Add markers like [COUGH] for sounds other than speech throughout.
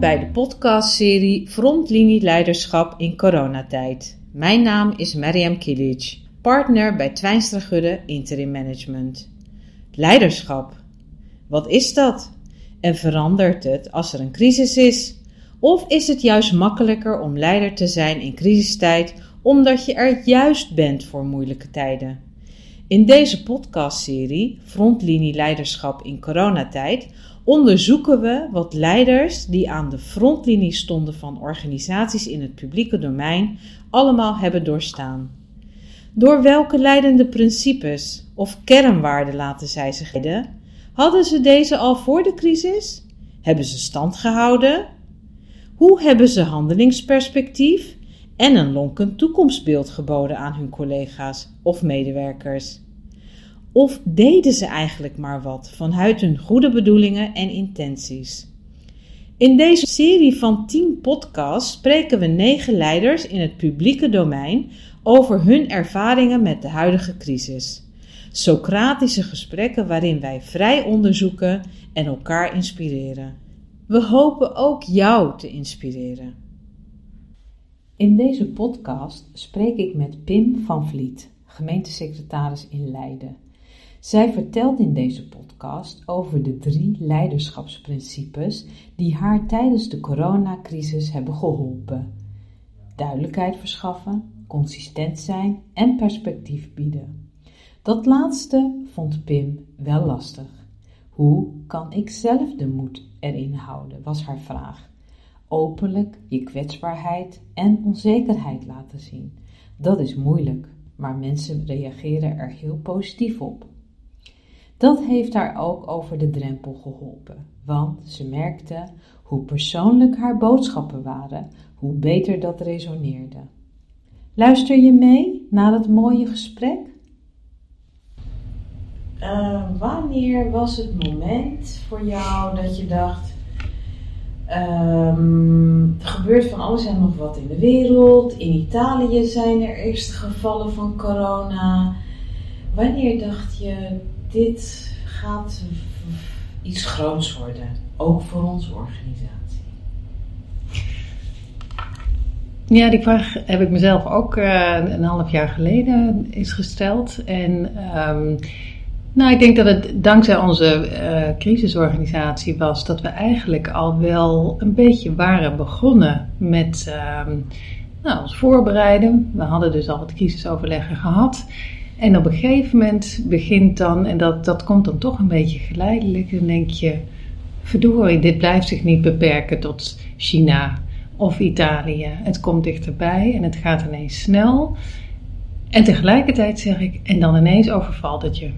bij de podcastserie Frontlinie Leiderschap in coronatijd. Mijn naam is Mariam Kilic, partner bij Twijnstra Gudde Interim Management. Leiderschap. Wat is dat? En verandert het als er een crisis is? Of is het juist makkelijker om leider te zijn in crisistijd omdat je er juist bent voor moeilijke tijden? In deze podcastserie Frontlinie Leiderschap in coronatijd onderzoeken we wat leiders die aan de frontlinie stonden van organisaties in het publieke domein allemaal hebben doorstaan. Door welke leidende principes of kernwaarden laten zij zich leiden? Hadden ze deze al voor de crisis? Hebben ze stand gehouden? Hoe hebben ze handelingsperspectief en een lonkend toekomstbeeld geboden aan hun collega's of medewerkers? Of deden ze eigenlijk maar wat vanuit hun goede bedoelingen en intenties? In deze serie van 10 podcasts spreken we negen leiders in het publieke domein over hun ervaringen met de huidige crisis. Socratische gesprekken waarin wij vrij onderzoeken en elkaar inspireren. We hopen ook jou te inspireren. In deze podcast spreek ik met Pim van Vliet, gemeentesecretaris in Leiden. Zij vertelt in deze podcast over de drie leiderschapsprincipes die haar tijdens de coronacrisis hebben geholpen: duidelijkheid verschaffen, consistent zijn en perspectief bieden. Dat laatste vond Pim wel lastig. Hoe kan ik zelf de moed erin houden, was haar vraag. Openlijk je kwetsbaarheid en onzekerheid laten zien. Dat is moeilijk, maar mensen reageren er heel positief op. Dat heeft haar ook over de drempel geholpen, want ze merkte hoe persoonlijk haar boodschappen waren, hoe beter dat resoneerde. Luister je mee naar dat mooie gesprek? Uh, wanneer was het moment voor jou dat je dacht: um, er gebeurt van alles en nog wat in de wereld. In Italië zijn er eerste gevallen van corona. Wanneer dacht je: dit gaat iets groots worden, ook voor onze organisatie? Ja, die vraag heb ik mezelf ook uh, een half jaar geleden is gesteld. En um, nou, ik denk dat het dankzij onze uh, crisisorganisatie was dat we eigenlijk al wel een beetje waren begonnen met uh, nou, ons voorbereiden. We hadden dus al wat crisisoverleggen gehad. En op een gegeven moment begint dan, en dat, dat komt dan toch een beetje geleidelijk, dan denk je, verdorie, dit blijft zich niet beperken tot China of Italië. Het komt dichterbij en het gaat ineens snel. En tegelijkertijd zeg ik, en dan ineens overvalt het je.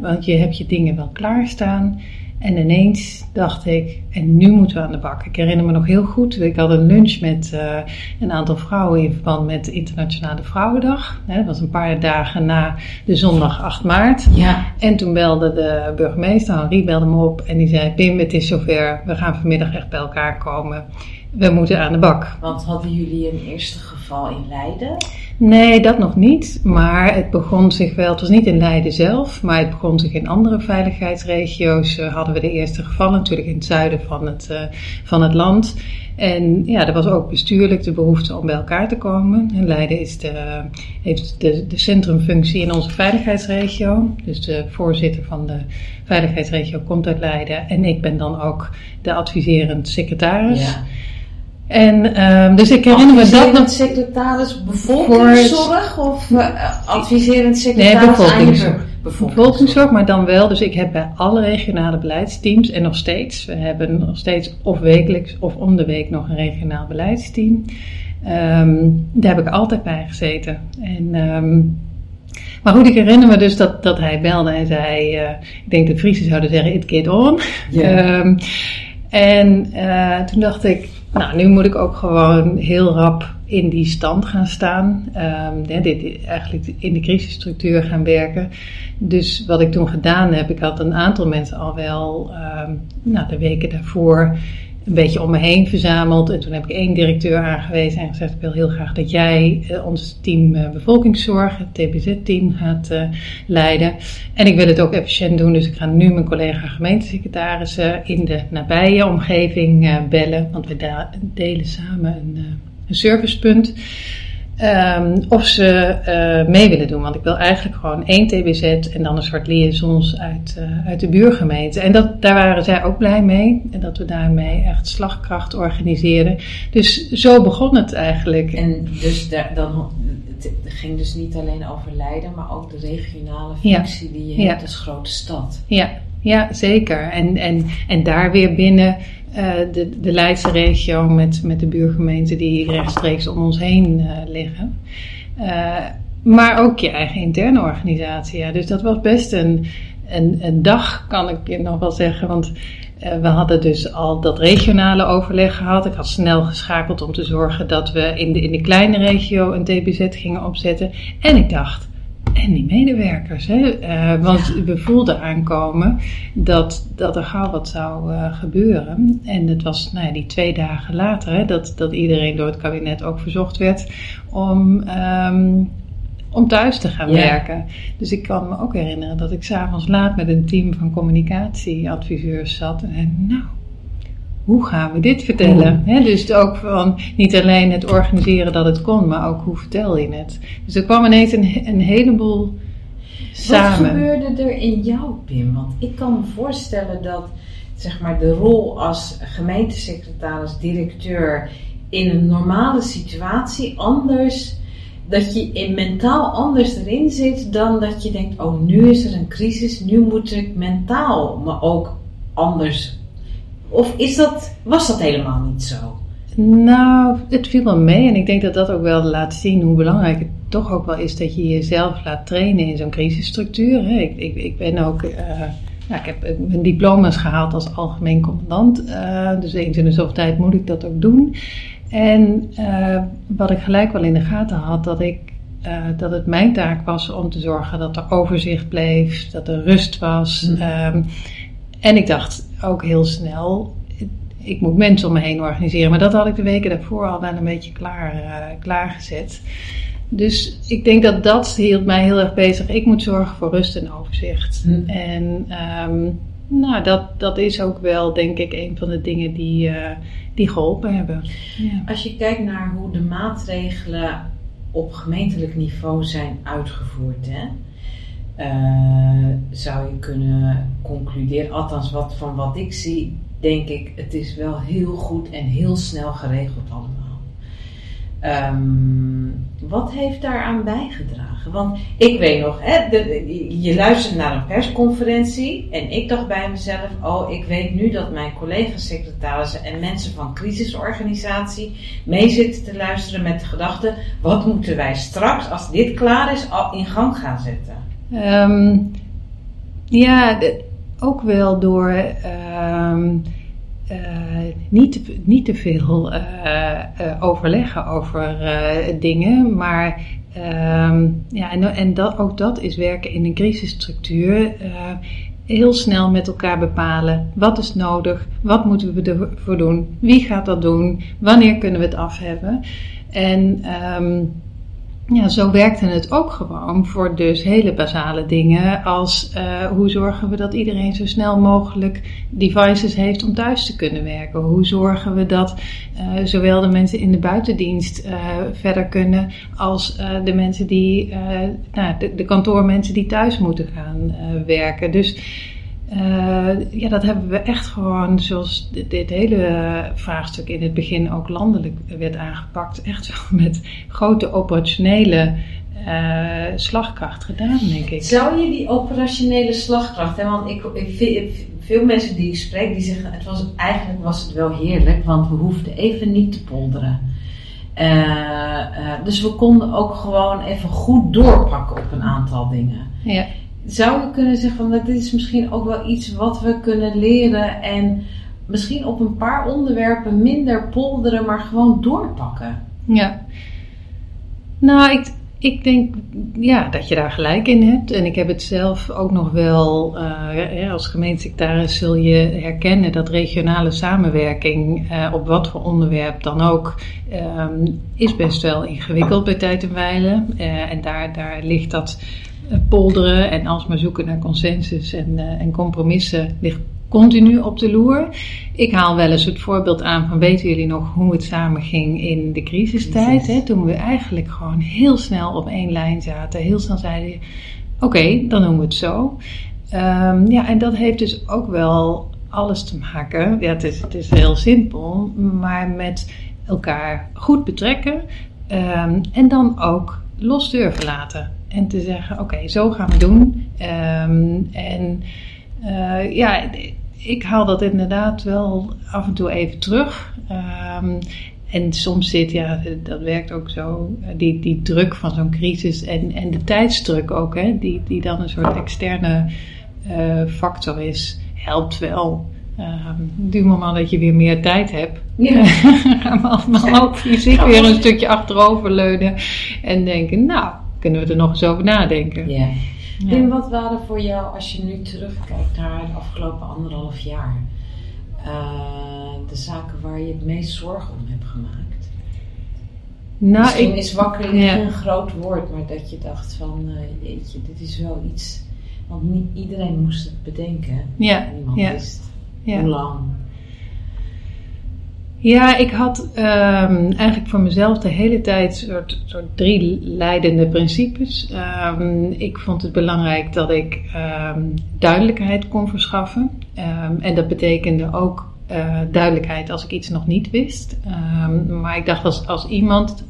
Want je hebt je dingen wel klaarstaan. En ineens dacht ik, en nu moeten we aan de bak. Ik herinner me nog heel goed, ik had een lunch met uh, een aantal vrouwen in verband met de Internationale Vrouwendag. Dat was een paar dagen na de zondag 8 maart. Ja. En toen belde de burgemeester, Henri belde me op en die zei, Pim, het is zover, we gaan vanmiddag echt bij elkaar komen. We moeten aan de bak. Want hadden jullie een eerste geval in Leiden? Nee, dat nog niet. Maar het begon zich wel, het was niet in Leiden zelf, maar het begon zich in andere veiligheidsregio's. Uh, hadden we de eerste gevallen, natuurlijk in het zuiden van het, uh, van het land. En ja, er was ook bestuurlijk de behoefte om bij elkaar te komen. En Leiden is de, heeft de, de centrumfunctie in onze veiligheidsregio. Dus de voorzitter van de veiligheidsregio komt uit Leiden. En ik ben dan ook de adviserend secretaris. Ja. En um, dus ik herinner me dat nog. secretaris bevolkingszorg of uh, adviserend secretaris nee, bevolkingszorg. bevolkingszorg. maar dan wel. Dus ik heb bij alle regionale beleidsteams en nog steeds. We hebben nog steeds of wekelijks of om de week nog een regionaal beleidsteam. Um, daar heb ik altijd bij gezeten. En, um, maar goed, ik herinner me dus dat, dat hij belde en zei: uh, Ik denk de Friesen zouden zeggen: It get on. Yeah. [LAUGHS] en uh, toen dacht ik nou, nu moet ik ook gewoon heel rap in die stand gaan staan. Um, dit, eigenlijk in de crisisstructuur gaan werken. Dus wat ik toen gedaan heb, ik had een aantal mensen al wel um, nou, de weken daarvoor een beetje om me heen verzameld. En toen heb ik één directeur aangewezen en gezegd: Ik wil heel graag dat jij uh, ons team uh, bevolkingszorg, het TBZ-team, gaat uh, leiden. En ik wil het ook efficiënt doen, dus ik ga nu mijn collega gemeentesecretarissen in de nabije omgeving bellen. Want we delen samen een, een servicepunt. Um, of ze uh, mee willen doen. Want ik wil eigenlijk gewoon één TBZ en dan een soort liaisons uit, uh, uit de buurgemeente. En dat, daar waren zij ook blij mee. En dat we daarmee echt slagkracht organiseerden. Dus zo begon het eigenlijk. En dus daar, dan, het ging dus niet alleen over Leiden, maar ook de regionale functie ja. die je hebt als grote stad. Ja, ja zeker. En, en, en daar weer binnen de, de Leidse regio met, met de buurgemeenten die rechtstreeks om ons heen uh, liggen. Uh, maar ook je eigen interne organisatie. Ja. Dus dat was best een, een, een dag, kan ik nog wel zeggen. Want we hadden dus al dat regionale overleg gehad. Ik had snel geschakeld om te zorgen dat we in de, in de kleine regio een TBZ gingen opzetten. En ik dacht, en die medewerkers. Hè? Uh, want ja. we voelden aankomen dat, dat er gauw wat zou uh, gebeuren. En het was nou ja, die twee dagen later hè, dat, dat iedereen door het kabinet ook verzocht werd om, um, om thuis te gaan ja. werken. Dus ik kan me ook herinneren dat ik s'avonds laat met een team van communicatieadviseurs zat. En nou, hoe gaan we dit vertellen? He, dus ook van niet alleen het organiseren dat het kon, maar ook hoe vertel je het. Dus er kwam ineens een, een heleboel samen. Wat gebeurde er in jou, Pim? Want ik kan me voorstellen dat zeg maar, de rol als gemeentesecretaris, directeur in een normale situatie anders. Dat je in mentaal anders erin zit dan dat je denkt: oh, nu is er een crisis, nu moet ik mentaal me ook anders of is dat, was dat helemaal niet zo? Nou, het viel wel mee. En ik denk dat dat ook wel laat zien hoe belangrijk het toch ook wel is dat je jezelf laat trainen in zo'n crisisstructuur. Ik, ik, ik ben ook. Uh, nou, ik heb mijn diploma's gehaald als algemeen commandant. Uh, dus eens in de zoveel tijd moet ik dat ook doen. En uh, wat ik gelijk wel in de gaten had, dat ik dat het mijn taak was om te zorgen dat er overzicht bleef, dat er rust was. Mm. Um, en ik dacht ook heel snel, ik moet mensen om me heen organiseren. Maar dat had ik de weken daarvoor al wel een beetje klaar, uh, klaargezet. Dus ik denk dat dat hield mij heel erg bezig. Ik moet zorgen voor rust en overzicht. Hm. En um, nou, dat, dat is ook wel, denk ik, een van de dingen die, uh, die geholpen hebben. Ja. Als je kijkt naar hoe de maatregelen op gemeentelijk niveau zijn uitgevoerd, hè? Uh, zou je kunnen concluderen, althans wat, van wat ik zie, denk ik, het is wel heel goed en heel snel geregeld allemaal. Um, wat heeft daaraan bijgedragen? Want ik weet nog, hè, de, je luistert naar een persconferentie en ik dacht bij mezelf, oh, ik weet nu dat mijn collega-secretarissen en mensen van crisisorganisatie mee zitten te luisteren met de gedachte, wat moeten wij straks, als dit klaar is, al in gang gaan zetten? Um, ja, ook wel door um, uh, niet, te, niet te veel uh, uh, overleggen over dingen, maar um, ja, en, en dat, ook dat is werken in een crisisstructuur. heel snel met elkaar bepalen wat is nodig, wat moeten we ervoor doen, wie gaat dat doen, wanneer kunnen we het af hebben. En ja, zo werkte het ook gewoon voor dus hele basale dingen als uh, hoe zorgen we dat iedereen zo snel mogelijk devices heeft om thuis te kunnen werken? Hoe zorgen we dat uh, zowel de mensen in de buitendienst uh, verder kunnen als de mensen die, nou, de, de kantoormensen die thuis moeten gaan werken? Dus uh, ja, dat hebben we echt gewoon, zoals dit, dit, hele vraagstuk in het begin ook landelijk werd aangepakt, echt wel [LAUGHS] met grote operationele uh, slagkracht gedaan, denk ik. Zou je die operationele slagkracht, hè, want ik, ik, veel mensen die ik spreek, die zeggen, het was, eigenlijk was het wel heerlijk, want we hoefden even niet te polderen. Uh, dus we konden ook gewoon even goed doorpakken op een aantal dingen. Ja zou je kunnen zeggen van dat is misschien ook wel iets wat we kunnen leren en misschien op een paar onderwerpen minder polderen, maar gewoon doorpakken. Ja. Nou, ik, ik denk ja, dat je daar gelijk in hebt. En ik heb het zelf ook nog wel, uh, als gemeentesecretaris zul je herkennen dat regionale samenwerking uh, op wat voor onderwerp dan ook, um, is best wel ingewikkeld bij tijd en wijle. Uh, en daar, daar ligt dat polderen en alsmaar zoeken naar consensus en, en compromissen ligt continu op de loer. Ik haal wel eens het voorbeeld aan van weten jullie nog hoe het samen ging in de crisistijd? Hè? Toen we eigenlijk gewoon heel snel op één lijn zaten. Heel snel zeiden oké, dan doen we het zo. Um, ja, en dat heeft dus ook wel alles te maken. Ja, het is, het is heel simpel, maar met elkaar goed betrekken um, en dan ook los durven laten. En te zeggen, oké, zo gaan we doen. Um, en uh, ja, ik haal dat inderdaad wel af en toe even terug. Um, en soms zit, ja, dat werkt ook zo, die, die druk van zo'n crisis en, en de tijdsdruk ook, hè, die, die dan een soort externe uh, factor is, helpt wel. Um, du moment dat je weer meer tijd hebt, ja. [LAUGHS] gaan we allemaal ook fysiek weer een stukje achteroverleunen en denken, nou, kunnen we er nog eens over nadenken. Ja. Wim, wat waren voor jou, als je nu terugkijkt naar de afgelopen anderhalf jaar, uh, de zaken waar je het meest zorgen om hebt gemaakt? Nou, Misschien ik, is wakkeling ja. een groot woord, maar dat je dacht van, uh, jeetje, dit is wel iets, want niet iedereen moest het bedenken. Ja. Niemand ja. wist ja. hoe lang. Ja, ik had um, eigenlijk voor mezelf de hele tijd soort, drie leidende principes. Um, ik vond het belangrijk dat ik um, duidelijkheid kon verschaffen. en dat betekende ook uh, duidelijkheid als ik iets nog niet wist. maar ik dacht als, als iemand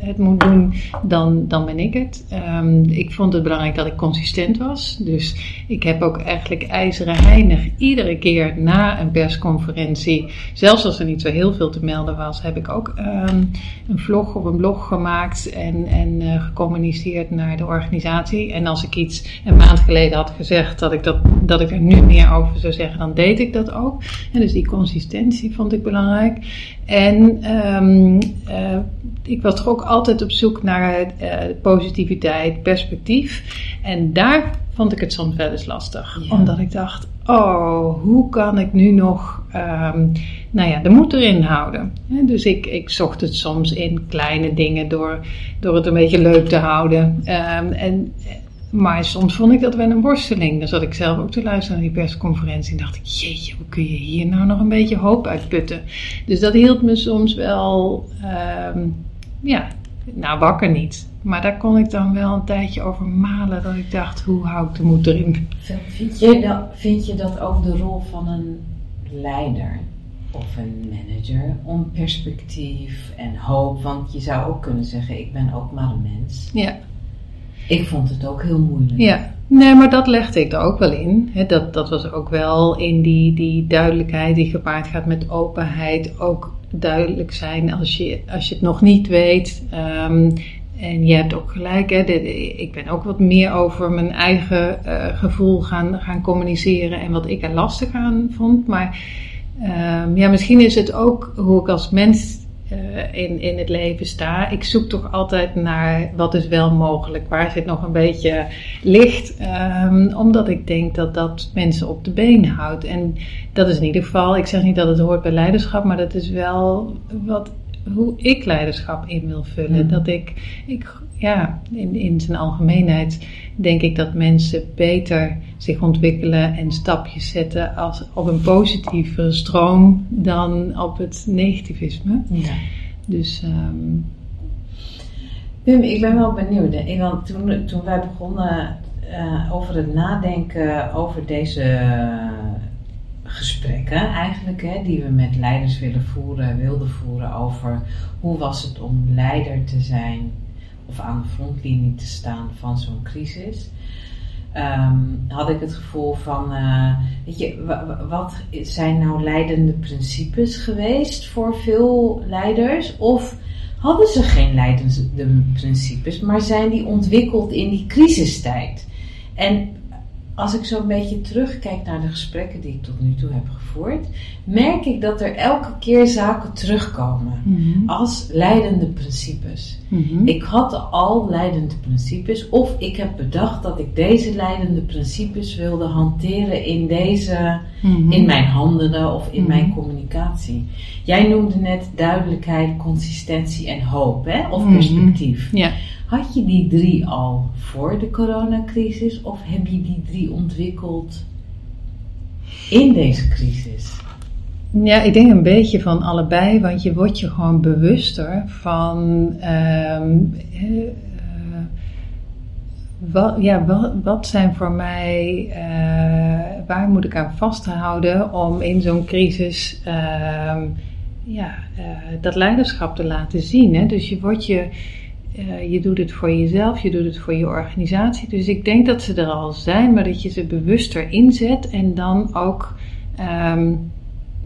het moet doen, dan, dan ben ik het. Um, ik vond het belangrijk dat ik consistent was. Dus ik heb ook eigenlijk ijzeren heinig iedere keer na een persconferentie, zelfs als er niet zo heel veel te melden was, heb ik ook um, een vlog of een blog gemaakt en, en uh, gecommuniceerd naar de organisatie. En als ik iets een maand geleden had gezegd dat ik, dat, dat ik er nu meer over zou zeggen, dan deed ik dat ook. En dus die consistentie vond ik belangrijk. En um, uh, ik was toch ook altijd op zoek naar uh, positiviteit, perspectief. En daar vond ik het soms wel eens lastig. Omdat ik dacht, oh, hoe kan ik nu nog, um, nou ja, de moed erin houden. dus ik, ik zocht het soms in kleine dingen door, door het een beetje leuk te houden. Um, en maar soms vond ik dat wel een worsteling. Dan zat ik zelf ook te luisteren naar die persconferentie. En dacht ik, jeetje, hoe kun je hier nou nog een beetje hoop uitputten? Dus dat hield me soms wel, um, ja, nou wakker niet. Maar daar kon ik dan wel een tijdje over malen. Dat ik dacht, hoe hou ik de moed erin? Vind je dat, vind je dat ook de rol van een leider of een manager om perspectief en hoop? Want je zou ook kunnen zeggen, ik ben ook maar een mens. Ja. Ik vond het ook heel moeilijk. Ja, nee, maar dat legde ik er ook wel in. dat, dat was ook wel in die, die duidelijkheid die gepaard gaat met openheid. Ook duidelijk zijn als je, als je het nog niet weet. Um, en je hebt ook gelijk, hè, ik ben ook wat meer over mijn eigen uh, gevoel gaan, gaan communiceren en wat ik er lastig aan vond. Maar um, ja, misschien is het ook hoe ik als mens uh, in, in het leven sta. Ik zoek toch altijd naar wat is wel mogelijk, waar zit nog een beetje licht, um, omdat ik denk dat dat mensen op de been houdt. En dat is in ieder geval, ik zeg niet dat het hoort bij leiderschap, maar dat is wel wat, hoe ik leiderschap in wil vullen. Mm. Dat ik, ik ja, in, in zijn algemeenheid denk ik dat mensen beter zich ontwikkelen en stapjes zetten als op een positieve stroom dan op het negativisme. Ja. Dus. Um, Wim, ik ben wel benieuwd. Want toen, toen wij begonnen uh, over het nadenken over deze gesprekken, eigenlijk, hè, die we met leiders willen voeren, wilden voeren over hoe was het om leider te zijn of aan de frontlinie te staan van zo'n crisis. Um, had ik het gevoel van, uh, weet je, wat zijn nou leidende principes geweest voor veel leiders? Of hadden ze geen leidende principes, maar zijn die ontwikkeld in die crisistijd? En als ik zo'n beetje terugkijk naar de gesprekken die ik tot nu toe heb gevoerd, merk ik dat er elke keer zaken terugkomen Mhm. als leidende principes. Mhm. Ik had al leidende principes, of ik heb bedacht dat ik deze leidende principes wilde hanteren in deze, Mhm. in mijn handelen of in mijn communicatie. Jij noemde net duidelijkheid, consistentie en hoop, hè? of perspectief. Ja. Had je die drie al voor de coronacrisis of heb je die drie ontwikkeld in deze crisis? Ja, ik denk een beetje van allebei, want je wordt je gewoon bewuster van ehm, eh, eh, wat, ja, wat, wat zijn voor mij, eh, waar moet ik aan vasthouden om in zo'n crisis ehm, ja, dat leiderschap te laten zien. Hè? Dus je wordt je, eh, je doet het voor jezelf, je doet het voor je organisatie. Dus ik denk dat ze er al zijn, maar dat je ze bewuster inzet en dan ook ehm,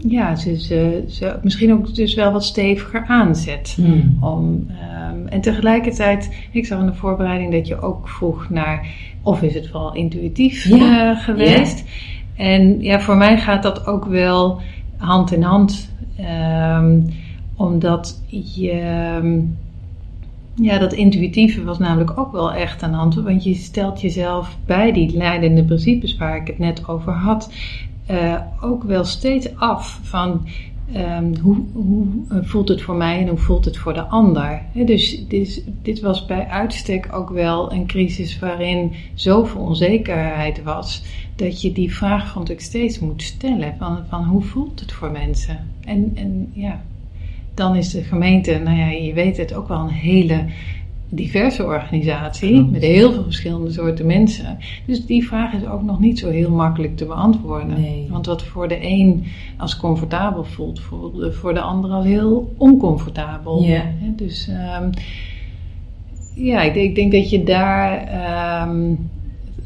ja, ze, ze, ze misschien ook dus wel wat steviger aanzet. Om, ehm, en tegelijkertijd, ik zag in de voorbereiding dat je ook vroeg naar of is het vooral intuïtief Ja. eh, geweest. En ja, voor mij gaat dat ook wel hand in hand. ehm, omdat je. Ja, dat intuïtieve was namelijk ook wel echt aan de hand. Want je stelt jezelf bij die leidende principes waar ik het net over had. eh, ook wel steeds af van ehm, hoe, hoe voelt het voor mij en hoe voelt het voor de ander. Dus dit, dit was bij uitstek ook wel een crisis waarin zoveel onzekerheid was. Dat je die vraag ik steeds moet stellen. Van, van hoe voelt het voor mensen? En, en ja, dan is de gemeente, nou ja, je weet het, ook wel een hele diverse organisatie. Met heel veel verschillende soorten mensen. Dus die vraag is ook nog niet zo heel makkelijk te beantwoorden. Nee. Want wat voor de een als comfortabel voelt, voelde voor de ander al heel oncomfortabel. Ja. Dus ehm, ja, ik denk, ik denk dat je daar. ehm,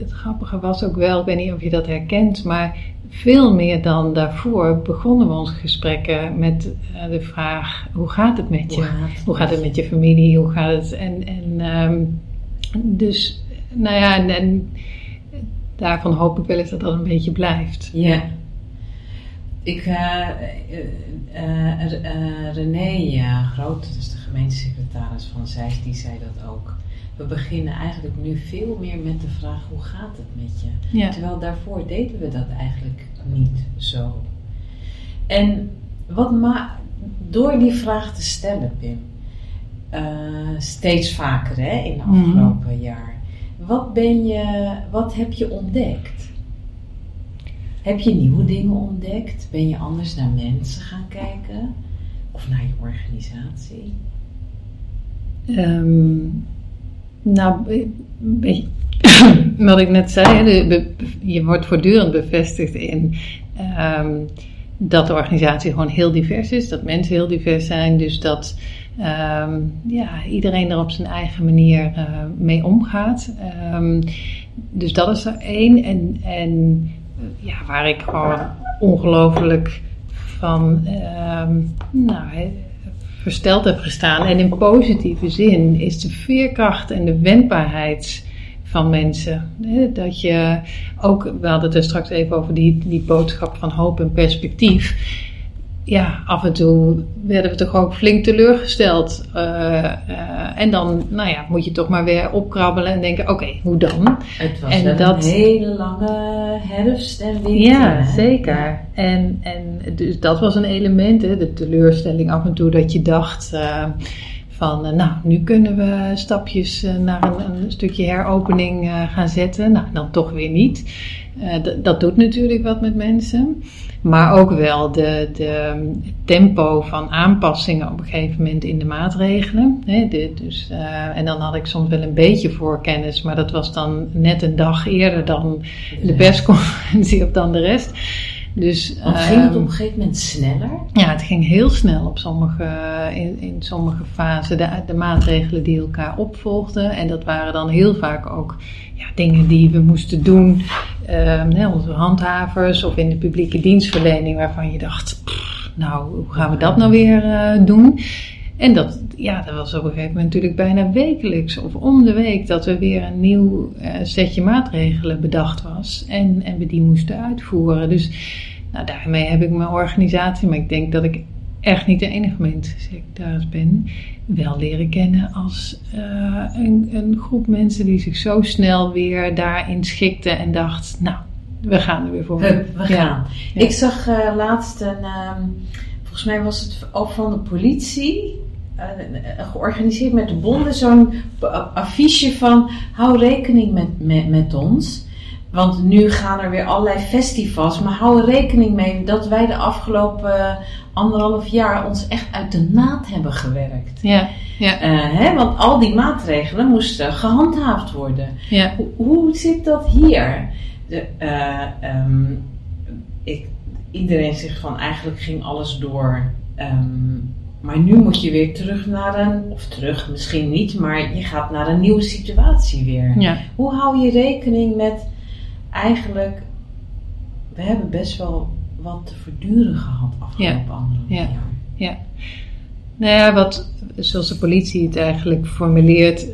het grappige was ook wel, ik weet niet of je dat herkent, maar veel meer dan daarvoor begonnen we onze gesprekken met eh, de vraag: hoe gaat het met je? Hoe gaat het Hoe gaat het met je familie? Hoe gaat het? En, en ehm, dus, nou ja, en, en daarvan hoop ik wel eens dat dat een beetje blijft. Ja. Ik, eh, eh, eh, René Groot, dat is de gemeentesecretaris van Zeist, die zei dat ook. We beginnen eigenlijk nu veel meer met de vraag, hoe gaat het met je? Ja. Terwijl daarvoor deden we dat eigenlijk niet zo. En wat ma door die vraag te stellen, Pim, steeds vaker hè, in de Mhm. afgelopen jaar, wat, ben je, wat heb je ontdekt? Heb je nieuwe dingen ontdekt? Ben je anders naar mensen gaan kijken? Of naar je organisatie? Ehm, nou, [COUGHS] wat ik net zei, je wordt voortdurend bevestigd in ehm, dat de organisatie gewoon heel divers is, dat mensen heel divers zijn, dus dat ehm, ja, iedereen er op zijn eigen manier eh, mee omgaat. Dus dat is er één. En, en ja, waar ik gewoon ongelooflijk van ehm, nou, versteld heb gestaan. En in positieve zin is de veerkracht en de wendbaarheid van mensen. Dat je ook, we hadden het er straks even over die, die boodschap van hoop en perspectief. Ja, af en toe werden we toch ook flink teleurgesteld. Eh, eh, en dan, nou ja, moet je toch maar weer opkrabbelen en denken: oké, hoe dan? Het was En dat- een hele lange herfst en winter. Ja, zeker. En, en dus dat was een element, hè, de teleurstelling af en toe dat je dacht eh, van, nou, nu kunnen we stapjes naar een, een stukje heropening gaan zetten. Nou, dan toch weer niet. Eh, dat doet natuurlijk wat met mensen. Maar ook wel de, de het tempo van aanpassingen op een gegeven moment in de maatregelen. De- dus, eh, en dan had ik soms wel een beetje voorkennis, maar dat was dan net een dag eerder dan de persconferentie of dan de rest. Dus, Want ging het ehm, op een gegeven moment sneller? ja, het ging heel snel op sommige, in, in sommige fasen, de, de maatregelen die elkaar opvolgden. En dat waren dan heel vaak ook ja, dingen die we moesten doen, ehm, onze handhavers of in de publieke dienstverlening, waarvan je dacht, pff, nou, hoe gaan we dat nou weer eh, doen? En dat, ja, dat was op een gegeven moment natuurlijk bijna wekelijks of om de week dat er weer een nieuw uh, setje maatregelen bedacht was. En, en we die moesten uitvoeren. Dus nou, daarmee heb ik mijn organisatie, maar ik denk dat ik echt niet de enige gemeentesecretaris ben, wel leren kennen als uh, een, een, groep mensen die zich zo snel weer daarin schikte en dacht, nou, we gaan er weer voor. We gaan. Ik zag uh, laatst een, um, volgens mij was het ook van de politie, georganiseerd met de bonden, zo'n affiche van hou rekening met, met, met ons. Want nu gaan er weer allerlei festivals. Maar hou er rekening mee dat wij de afgelopen anderhalf jaar ons echt uit de naad hebben gewerkt. Ja, ja. Uh, hè, want al die maatregelen moesten gehandhaafd worden. Ja. Hoe, hoe zit dat hier? De, uh, um, ik, iedereen zegt van eigenlijk ging alles door. Um, maar nu moet je weer terug naar een, of terug misschien niet, maar je gaat naar een nieuwe situatie weer. Ja. Hoe hou je rekening met eigenlijk, we hebben best wel wat te verduren gehad afgelopen ja. anderhalf ja. jaar. Ja. Nou ja, wat, zoals de politie het eigenlijk formuleert,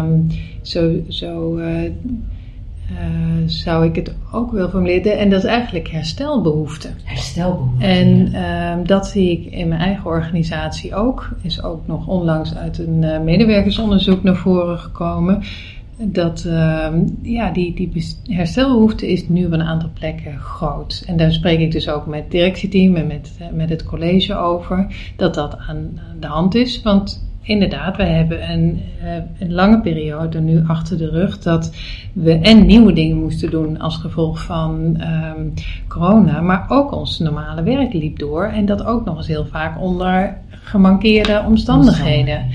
um, zo, zo uh, uh, zou ik het ook wel formuleren. En dat is eigenlijk herstelbehoefte. Herstelbehoefte. En ja. um, dat zie ik in mijn eigen organisatie ook. Is ook nog onlangs uit een uh, medewerkersonderzoek naar voren gekomen dat uh, ja, die, die herstelbehoefte is nu op een aantal plekken groot. En daar spreek ik dus ook met het directieteam en met, met het college over, dat dat aan de hand is. Want inderdaad, we hebben een, een lange periode nu achter de rug dat we en nieuwe dingen moesten doen als gevolg van um, corona, maar ook ons normale werk liep door. En dat ook nog eens heel vaak onder gemankeerde omstandigheden.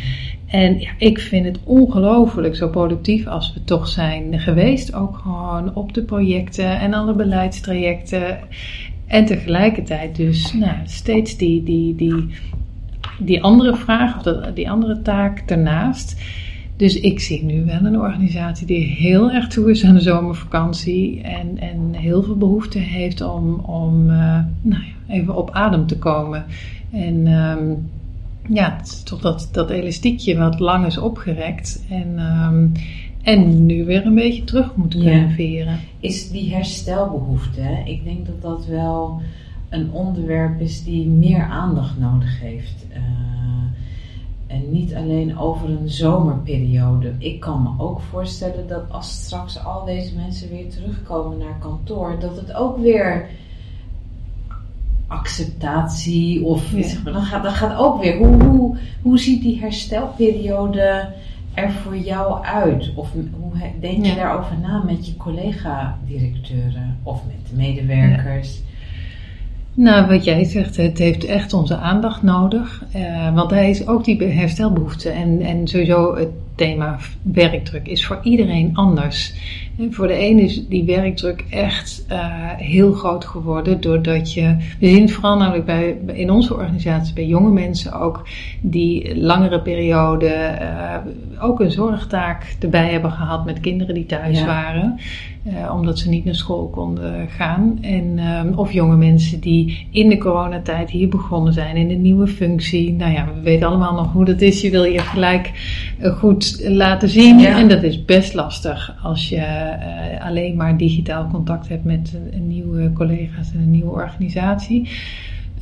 En ja, ik vind het ongelooflijk zo productief als we toch zijn geweest. Ook gewoon op de projecten en alle beleidstrajecten. En tegelijkertijd dus nou, steeds die, die, die, die andere vraag of dat, die andere taak daarnaast. Dus ik zie nu wel een organisatie die heel erg toe is aan de zomervakantie. En, en heel veel behoefte heeft om, om uh, nou ja, even op adem te komen. En... Um, ja, toch dat, dat elastiekje wat lang is opgerekt en, um, en nu weer een beetje terug moet kunnen Ja. veren. Is die herstelbehoefte, ik denk dat dat wel een onderwerp is die meer aandacht nodig heeft. Uh, en niet alleen over een zomerperiode. Ik kan me ook voorstellen dat als straks al deze mensen weer terugkomen naar kantoor, dat het ook weer acceptatie of Ja. zeg maar, dan, gaat, dan gaat ook weer. Hoe, hoe, hoe ziet die herstelperiode er voor jou uit? Of hoe denk je Ja. daarover na met je collega-directeuren of met de medewerkers? Nou, wat jij zegt, het heeft echt onze aandacht nodig. Eh, want hij is ook die herstelbehoefte. En, en sowieso het thema werkdruk is voor iedereen anders. En voor de een is die werkdruk echt uh, heel groot geworden. Doordat je, we zien het vooral namelijk bij, in onze organisatie, bij jonge mensen ook, die langere periode uh, ook een zorgtaak erbij hebben gehad met kinderen die thuis Ja. waren. Uh, omdat ze niet naar school konden gaan. En, um, of jonge mensen die in de coronatijd hier begonnen zijn in een nieuwe functie. Nou ja, we weten allemaal nog hoe dat is. Je wil je gelijk uh, goed laten zien. Ja. En dat is best lastig als je uh, alleen maar digitaal contact hebt met een, een nieuwe collega's en een nieuwe organisatie.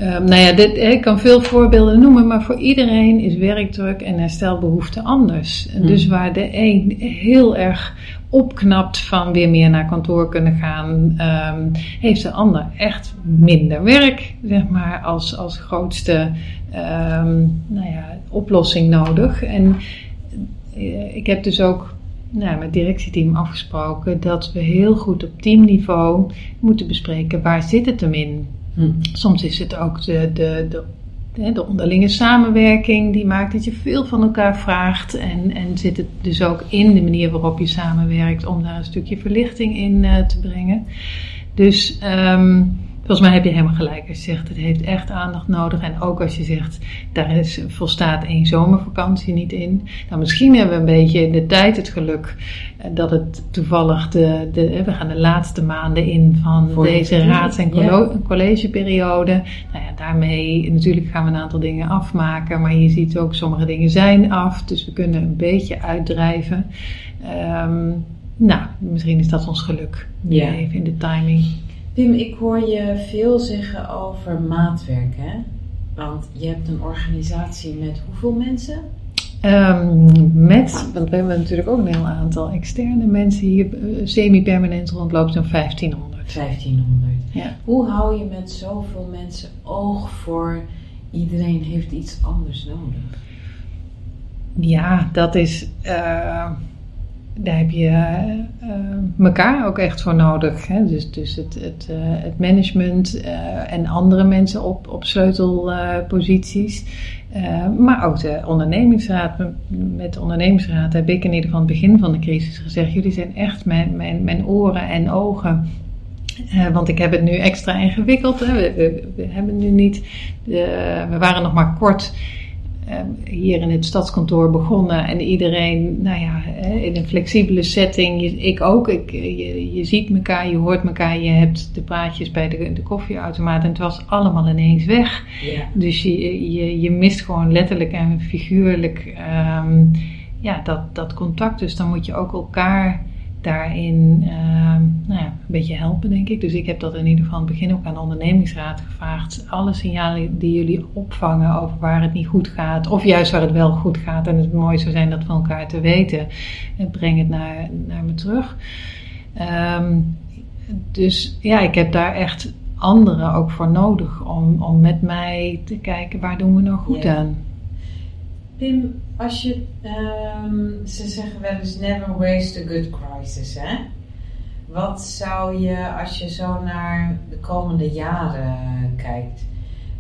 Um, nou ja, dit, ik kan veel voorbeelden noemen, maar voor iedereen is werkdruk en herstelbehoefte anders. En dus waar de een heel erg opknapt van weer meer naar kantoor kunnen gaan, um, heeft de ander echt minder werk, zeg maar, als, als grootste um, nou ja, oplossing nodig. En ik heb dus ook nou, met het directieteam afgesproken dat we heel goed op teamniveau moeten bespreken waar zit het hem in. Hm. Soms is het ook de, de, de, de onderlinge samenwerking die maakt dat je veel van elkaar vraagt. En, en zit het dus ook in de manier waarop je samenwerkt om daar een stukje verlichting in uh, te brengen. Dus um, volgens mij heb je helemaal gelijk als je zegt het heeft echt aandacht nodig. En ook als je zegt daar is, volstaat één zomervakantie niet in. Nou, misschien hebben we een beetje in de tijd het geluk eh, dat het toevallig de, de we gaan de laatste maanden in van Voor deze de- raads- en ja. collegeperiode. Nou ja, daarmee natuurlijk gaan we een aantal dingen afmaken, maar je ziet ook sommige dingen zijn af, dus we kunnen een beetje uitdrijven. Ehm, nou, misschien is dat ons geluk. Ja. Even in de timing. Pim, ik hoor je veel zeggen over maatwerk, hè? Want je hebt een organisatie met hoeveel mensen? Ehm, met, want we hebben natuurlijk ook een heel aantal externe mensen hier eh, semi-permanent rondlopen, zo'n 1500. 1500. Ja. Hoe hou je met zoveel mensen oog voor iedereen heeft iets anders nodig? Ja, dat is. eh, daar heb je eh, elkaar ook echt voor nodig. Hè? Dus, dus het, het, eh, het management eh, en andere mensen op, op sleutelposities. Eh, maar ook de ondernemingsraad. Met de ondernemingsraad heb ik in ieder geval het begin van de crisis gezegd: jullie zijn echt mijn, mijn, mijn oren en ogen. Eh, want ik heb het nu extra ingewikkeld. Hè. We, we, hebben nu niet. de- we waren nog maar kort eh, hier in het stadskantoor begonnen. En iedereen, nou ja, in een flexibele setting. Ik ook. Ik, eh, je, je ziet elkaar, je hoort elkaar. Je hebt de praatjes bij de, de koffieautomaat. En het was allemaal ineens weg. Dus je, je, je mist gewoon letterlijk en figuurlijk ehm, ja, dat, dat contact. Dus dan moet je ook elkaar daarin ehm, nou ja, een beetje helpen, denk ik. Dus ik heb dat in ieder geval aan het begin ook aan de ondernemingsraad gevraagd. Alle signalen die jullie opvangen over waar het niet goed gaat, of juist waar het wel goed gaat en het mooi zou zijn dat van elkaar te weten, eh, breng het naar, naar me terug. Ehm, dus ja, ik heb daar echt anderen ook voor nodig om, om met mij te kijken waar doen we nou goed aan. Pim, als je, ehm, ze zeggen wel eens never waste a good crisis, hè? Wat zou je, als je zo naar de komende jaren kijkt,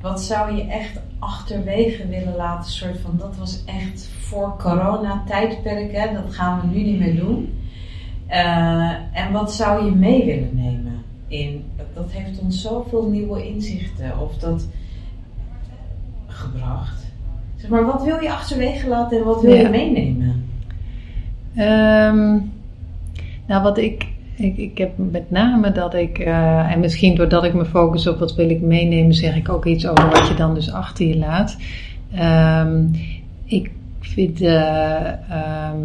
wat zou je echt achterwege willen laten? Soort van, dat was echt voor corona-tijdperk, hè? Dat gaan we nu niet meer doen. Eh, en wat zou je mee willen nemen? In, dat, dat heeft ons zoveel nieuwe inzichten of dat gebracht. Zeg maar, wat wil je achterwege laten en wat wil Ja. je meenemen? Ehm, nou, wat ik, ik, ik heb met name dat ik, eh, en misschien doordat ik me focus op wat wil ik meenemen, zeg ik ook iets over wat je dan dus achter je laat. Ehm, ik vind eh, ehm,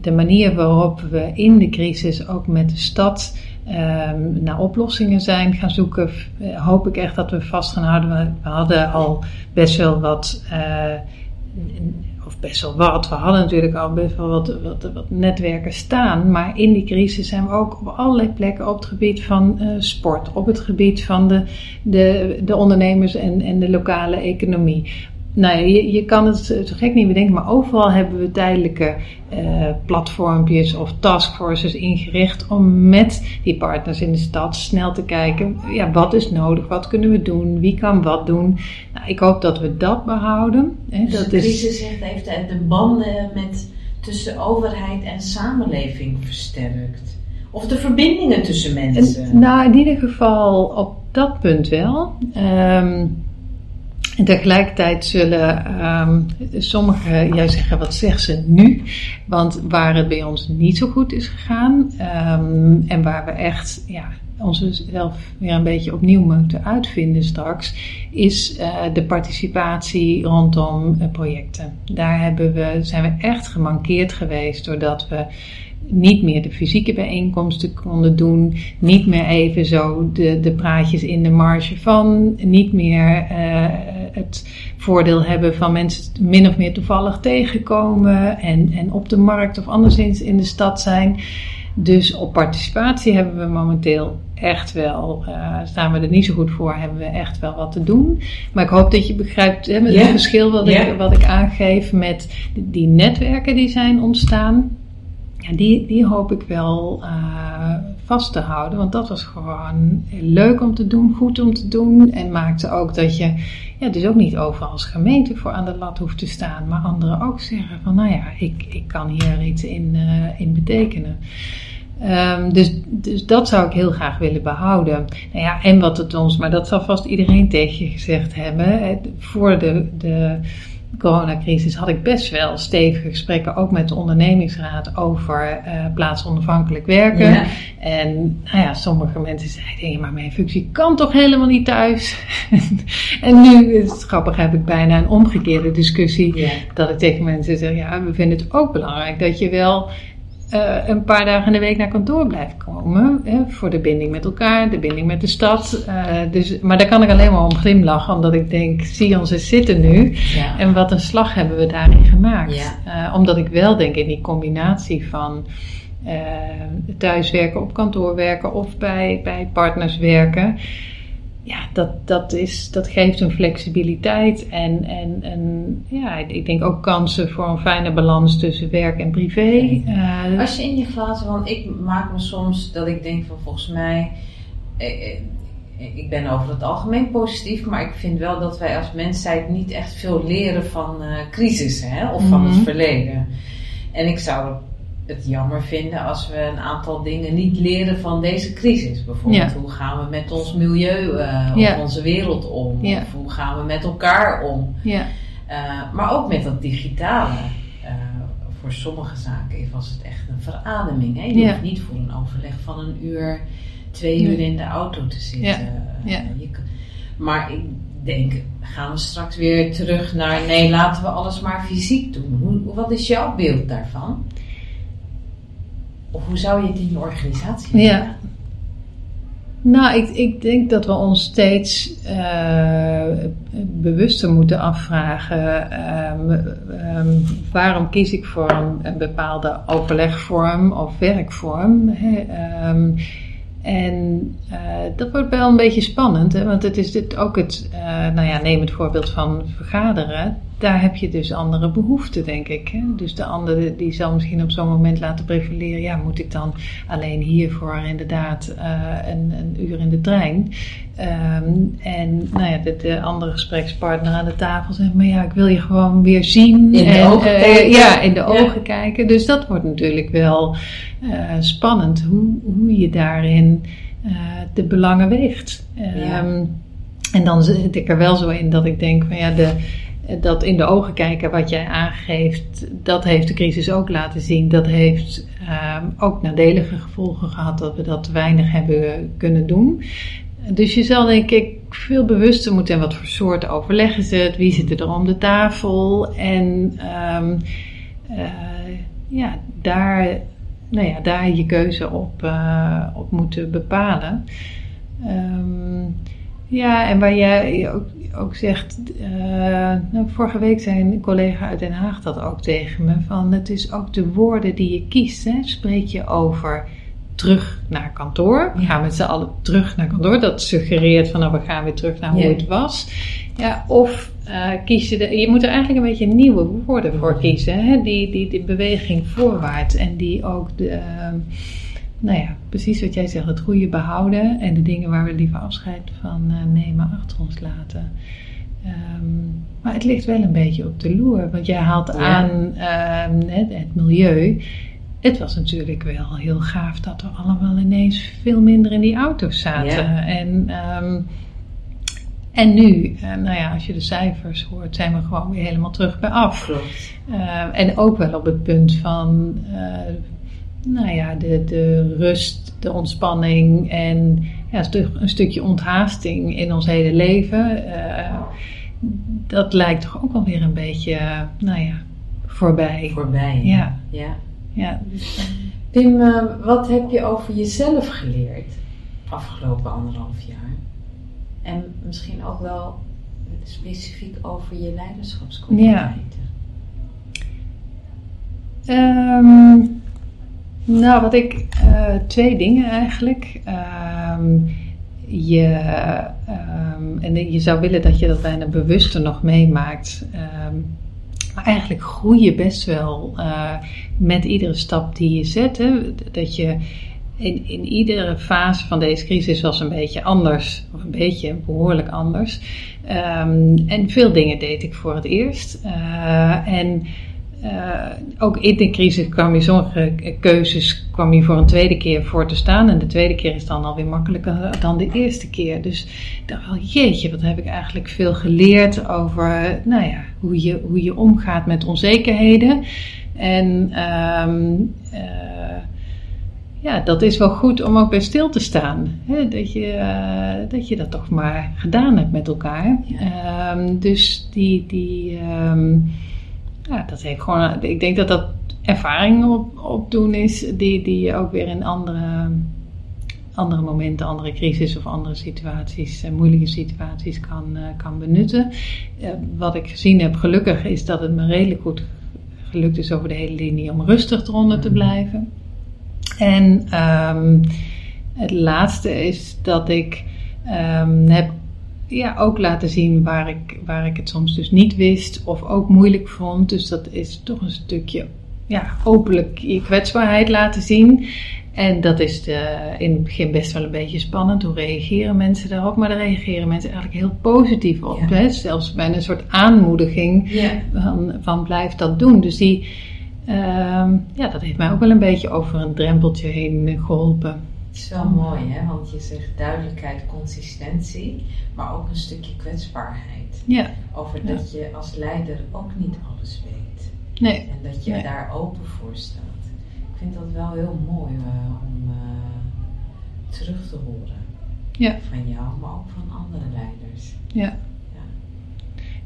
de manier waarop we in de crisis ook met de stad ehm, naar oplossingen zijn gaan zoeken, eh, hoop ik echt dat we vast gaan houden. We, hadden al best wel wat. eh, of best wel wat. We hadden natuurlijk al best wel wat, wat, wat netwerken staan. Maar in die crisis zijn we ook op allerlei plekken op het gebied van eh, sport, op het gebied van de, de, de ondernemers en, en de lokale economie. Nou ja, je, je kan het zo gek niet bedenken, maar overal hebben we tijdelijke eh, platformpjes of taskforces ingericht om met die partners in de stad snel te kijken, ja, wat is nodig, wat kunnen we doen, wie kan wat doen. Nou, ik hoop dat we dat behouden. Hè, Dus dat de is, crisis heeft, heeft de- de banden met, tussen overheid en samenleving versterkt. Of de verbindingen tussen mensen. En, nou, in ieder geval op dat punt wel. Ehm, en tegelijkertijd zullen ehm, sommigen juist zeggen, wat zegt ze nu? Want waar het bij ons niet zo goed is gegaan ehm, en waar we echt ja, onszelf weer een beetje opnieuw moeten uitvinden straks, is eh, de participatie rondom eh, projecten. Daar hebben we, zijn we echt gemankeerd geweest doordat we niet meer de fysieke bijeenkomsten konden doen, niet meer even zo de, de praatjes in de marge van, niet meer eh, het voordeel hebben van mensen min of meer toevallig tegenkomen en, en op de markt of anderszins in de stad zijn. Dus op participatie hebben we momenteel echt wel, eh, staan we er niet zo goed voor, hebben we echt wel wat te doen. Maar ik hoop dat je begrijpt hè, met het verschil wat, ik, wat ik aangeef met die netwerken die zijn ontstaan. Ja, die, die hoop ik wel eh, vast te houden. Want dat was gewoon leuk om te doen, goed om te doen. En maakte ook dat je ja, dus ook niet overal als gemeente voor aan de lat hoeft te staan. Maar anderen ook zeggen van nou ja, ik, ik kan hier iets in, eh, in betekenen. Ehm, dus, dus dat zou ik heel graag willen behouden. Nou ja, en wat het ons, maar dat zal vast iedereen tegen je gezegd hebben. Voor de, de coronacrisis had ik best wel stevige gesprekken, ook met de ondernemingsraad, over uh, plaatsonafhankelijk werken. Ja. En nou ja, sommige mensen zeiden, maar mijn functie kan toch helemaal niet thuis? [LAUGHS] en nu, is het grappig, heb ik bijna een omgekeerde discussie. Ja. Dat ik tegen mensen zeg, ja, we vinden het ook belangrijk dat je wel uh, een paar dagen in de week naar kantoor blijft komen. Hè, voor de binding met elkaar, de binding met de stad. Uh, dus, maar daar kan ik alleen maar om glimlachen, omdat ik denk, zie ons eens zitten nu. Ja. En wat een slag hebben we daarin gemaakt. Ja. Uh, omdat ik wel denk in die combinatie van thuiswerken, op kantoor werken of bij, bij partners werken ja, dat, dat, is, dat geeft een flexibiliteit en, en, en ja, ik denk ook kansen voor een fijne balans tussen werk en privé. Uh, Als je in je glazen, want ik maak me soms dat ik denk van volgens mij, eh, eh, ik ben over het algemeen positief, maar ik vind wel dat wij als mensheid niet echt veel leren van uh, crisis hè, of van het mhm. verleden. En ik zou het jammer vinden als we een aantal dingen niet leren van deze crisis. Bijvoorbeeld, hoe gaan we met ons milieu uh, of onze wereld om? Of hoe gaan we met elkaar om? Uh, maar ook met dat digitale. Uh, voor sommige zaken was het echt een verademing. Hè? Je hoeft niet voor een overleg van een uur, twee uur in de auto te zitten. Je, maar ik denk, gaan we straks weer terug naar nee, laten we alles maar fysiek doen. Hoe, wat is jouw beeld daarvan? Of hoe zou je het in je organisatie doen? Ja. Nou, ik, ik denk dat we ons steeds uh, bewuster moeten afvragen: um, um, waarom kies ik voor een, een, bepaalde overlegvorm of werkvorm? Hè? Um, en uh, dat wordt wel een beetje spannend, hè? want het is dit ook het, uh, nou ja, neem het voorbeeld van vergaderen daar heb je dus andere behoeften, denk ik. Hè? Dus de andere die zal misschien op zo'n moment laten prevaleren. Ja, moet ik dan alleen hiervoor inderdaad uh, een, een, uur in de trein? Um, en nou ja, de, de, andere gesprekspartner aan de tafel zegt, maar ja, ik wil je gewoon weer zien. In de en, ogen uh, kijken. Ja, in de ogen kijken. Dus dat wordt natuurlijk wel uh, spannend, hoe, hoe je daarin de belangen weegt. Ja. Um, en dan zit ik er wel zo in dat ik denk van ja, de, dat in de ogen kijken wat jij aangeeft, dat heeft de crisis ook laten zien. Dat heeft um, ook nadelige gevolgen gehad dat we dat weinig hebben kunnen doen. Dus je zal denk ik veel bewuster moeten en wat voor soort overleg is het, wie zit er om de tafel en um, uh, ja, daar, nou ja, daar je keuze op, op moeten bepalen. Um, ja, en waar jij ook, ook zegt, uh, nou, vorige week zei een collega uit Den Haag dat ook tegen me, van het is ook de woorden die je kiest. Hè? Spreek je over terug naar kantoor, we gaan met z'n allen terug naar kantoor, dat suggereert van nou we gaan weer terug naar hoe het was. Ja, of uh, kies je, de, je moet er eigenlijk een beetje nieuwe woorden voor kiezen, hè? Die, die, die beweging voorwaarts en die ook de... Uh, nou ja, precies wat jij zegt, het goede behouden en de dingen waar we liever afscheid van uh, nemen achter ons laten. Um, maar het ligt wel een beetje op de loer, want jij haalt aan um, het, het, milieu. Het was natuurlijk wel heel gaaf dat we allemaal ineens veel minder in die auto's zaten. Ja. En, um, en nu, uh, nou ja, als je de cijfers hoort, zijn we gewoon weer helemaal terug bij af. Klopt. Uh, en ook wel op het punt van nou ja, de, de rust, de ontspanning en ja, een stukje onthaasting in ons hele leven. Uh, dat lijkt toch ook alweer een beetje, nou ja, voorbij. Voorbij. Ja. ja. ja. Pim, uh, wat heb je over jezelf geleerd afgelopen anderhalf jaar? En misschien ook wel specifiek over je leiderschapskwaliteiten. Ja. Um, nou, wat ik, uh, twee dingen eigenlijk. Um, je, um, en je zou willen dat je dat bijna bewuster nog meemaakt. Um, maar eigenlijk groei je best wel uh, met iedere stap die je zet. Hè? Dat je in, in iedere fase van deze crisis was een beetje anders. Of een beetje, behoorlijk anders. en veel dingen deed ik voor het eerst. Uh, en uh, ook in de crisis kwam je sommige keuzes kwam je voor een tweede keer voor te staan. En de tweede keer is dan alweer makkelijker dan de eerste keer. Dus ik dacht wel, jeetje, wat heb ik eigenlijk veel geleerd over nou ja, hoe, je, hoe je omgaat met onzekerheden. En um, ja, dat is wel goed om ook bij stil te staan. Hè? Dat, je, uh, dat je dat toch maar gedaan hebt met elkaar. Ja. Um, dus die, die um, ja, dat heeft gewoon, ik denk dat dat ervaring op, opdoen is, die, die je ook weer in andere, andere momenten, andere crisis of andere situaties, uh, moeilijke situaties kan, uh, kan benutten. wat ik gezien heb, gelukkig, is dat het me redelijk goed gelukt is over de hele linie om rustig eronder te mm. blijven. En um, het laatste is dat ik um, heb ja, ook laten zien waar ik, waar ik het soms dus niet wist of ook moeilijk vond. Dus dat is toch een stukje ja, openlijk je kwetsbaarheid laten zien. En dat is de, in het begin best wel een beetje spannend. Hoe reageren mensen daarop? Maar daar reageren mensen eigenlijk heel positief op. Hè? Zelfs bij een soort aanmoediging ja. van, van blijf dat doen. Dus die, Ehm, ja, dat heeft mij ook wel een beetje over een drempeltje heen geholpen. Het is wel mooi, hè? Want je zegt duidelijkheid, consistentie, maar ook een stukje kwetsbaarheid. Ja. Over dat je als leider ook niet alles weet. Nee. En dat je daar open voor staat. Ik vind dat wel heel mooi uh, om uh, terug te horen. Ja. Van jou, maar ook van andere leiders. Ja. Ja,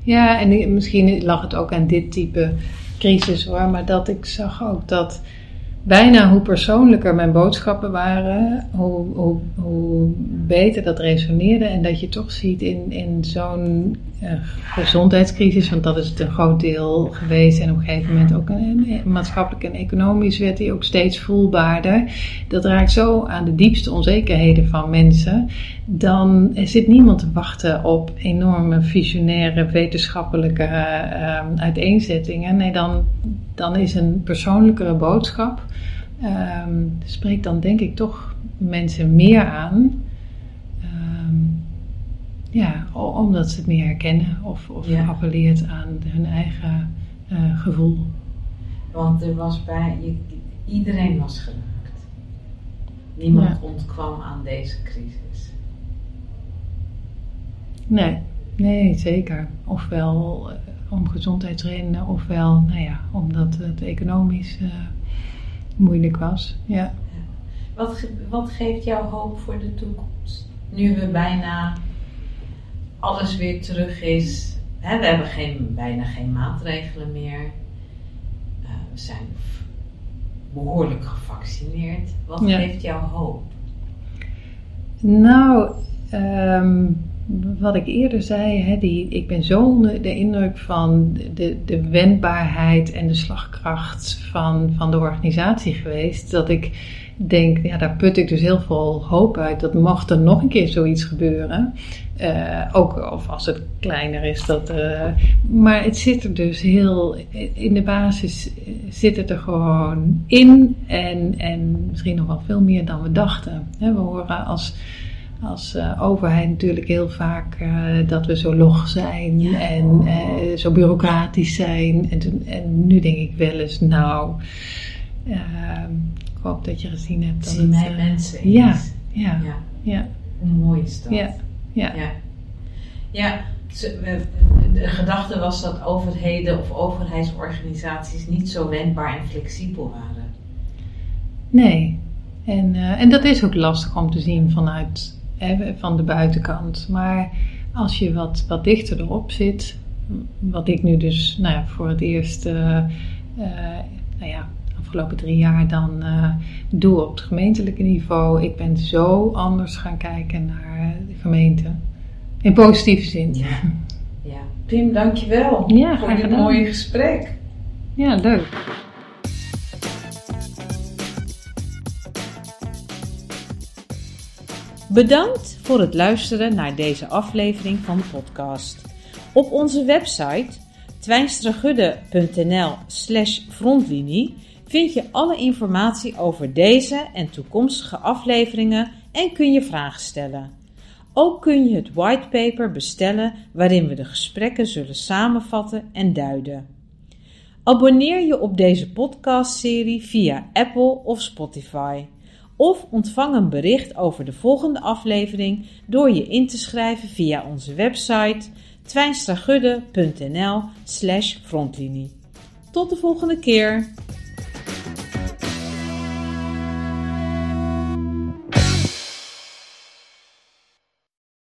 ja en misschien lag het ook aan dit type crisis hoor, maar dat ik zag ook dat bijna hoe persoonlijker mijn boodschappen waren, hoe, hoe, hoe beter dat resoneerde. En dat je toch ziet in, in zo'n uh, gezondheidscrisis, want dat is het een groot deel geweest. En op een gegeven moment ook een, maatschappelijk en economisch werd die ook steeds voelbaarder. Dat raakt zo aan de diepste onzekerheden van mensen. Dan zit niemand te wachten op enorme visionaire wetenschappelijke uh, uiteenzettingen. Nee, dan, dan is een persoonlijkere boodschap um, spreekt dan denk ik toch mensen meer aan. Um, ja, omdat ze het meer herkennen of, of ja. appelleert aan hun eigen uh, gevoel. Want er was bij, je, iedereen was geraakt. Niemand ja. ontkwam aan deze crisis. Nee, nee, zeker. Ofwel uh, om gezondheidsredenen, ofwel, nou ja, omdat het economisch uh, moeilijk was. Ja. Wat, wat geeft jou hoop voor de toekomst? Nu we bijna alles weer terug is. Hè, we hebben geen, bijna geen maatregelen meer. Uh, we zijn behoorlijk gevaccineerd. Wat geeft jou hoop? Nou, um, wat ik eerder zei, hè, die, ik ben zo onder de indruk van de, de wendbaarheid en de slagkracht van, van de organisatie geweest, dat ik denk, ja, daar put ik dus heel veel hoop uit. Dat mocht er nog een keer zoiets gebeuren. Uh, ook of als het kleiner is. Dat, uh, maar het zit er dus heel, in de basis zit het er gewoon in. En, en misschien nog wel veel meer dan we dachten. we horen als als uh, overheid natuurlijk heel vaak uh, dat we zo log zijn ja. en uh, zo bureaucratisch zijn. En, en, nu denk ik wel eens, nou, ik hoop dat je gezien hebt. Dat Zie mij mensen ja, ja, ja, ja. Hoe mooi is dat? Ja, ja. ja. ja. De gedachte was dat overheden of overheidsorganisaties niet zo wendbaar en flexibel waren. Nee, en, en dat is ook lastig om te zien vanuit van de buitenkant. Maar als je wat, wat dichter erop zit, wat ik nu dus nou ja, voor het eerst, uh, uh, nou ja, afgelopen drie jaar dan uh, doe op het gemeentelijke niveau. Ik ben zo anders gaan kijken naar de gemeente. In positieve zin. Ja, ja. Pim, dankjewel ja, voor dit mooie gesprek. Ja, leuk. Bedankt voor het luisteren naar deze aflevering van de podcast. Op onze website twijnstragudde.nl slash frontlinie vind je alle informatie over deze en toekomstige afleveringen en kun je vragen stellen. Ook kun je het whitepaper bestellen waarin we de gesprekken zullen samenvatten en duiden. Abonneer je op deze podcastserie via Apple of Spotify. Of ontvang een bericht over de volgende aflevering door je in te schrijven via onze website twijnstragudde.nl slash frontlinie. Tot de volgende keer!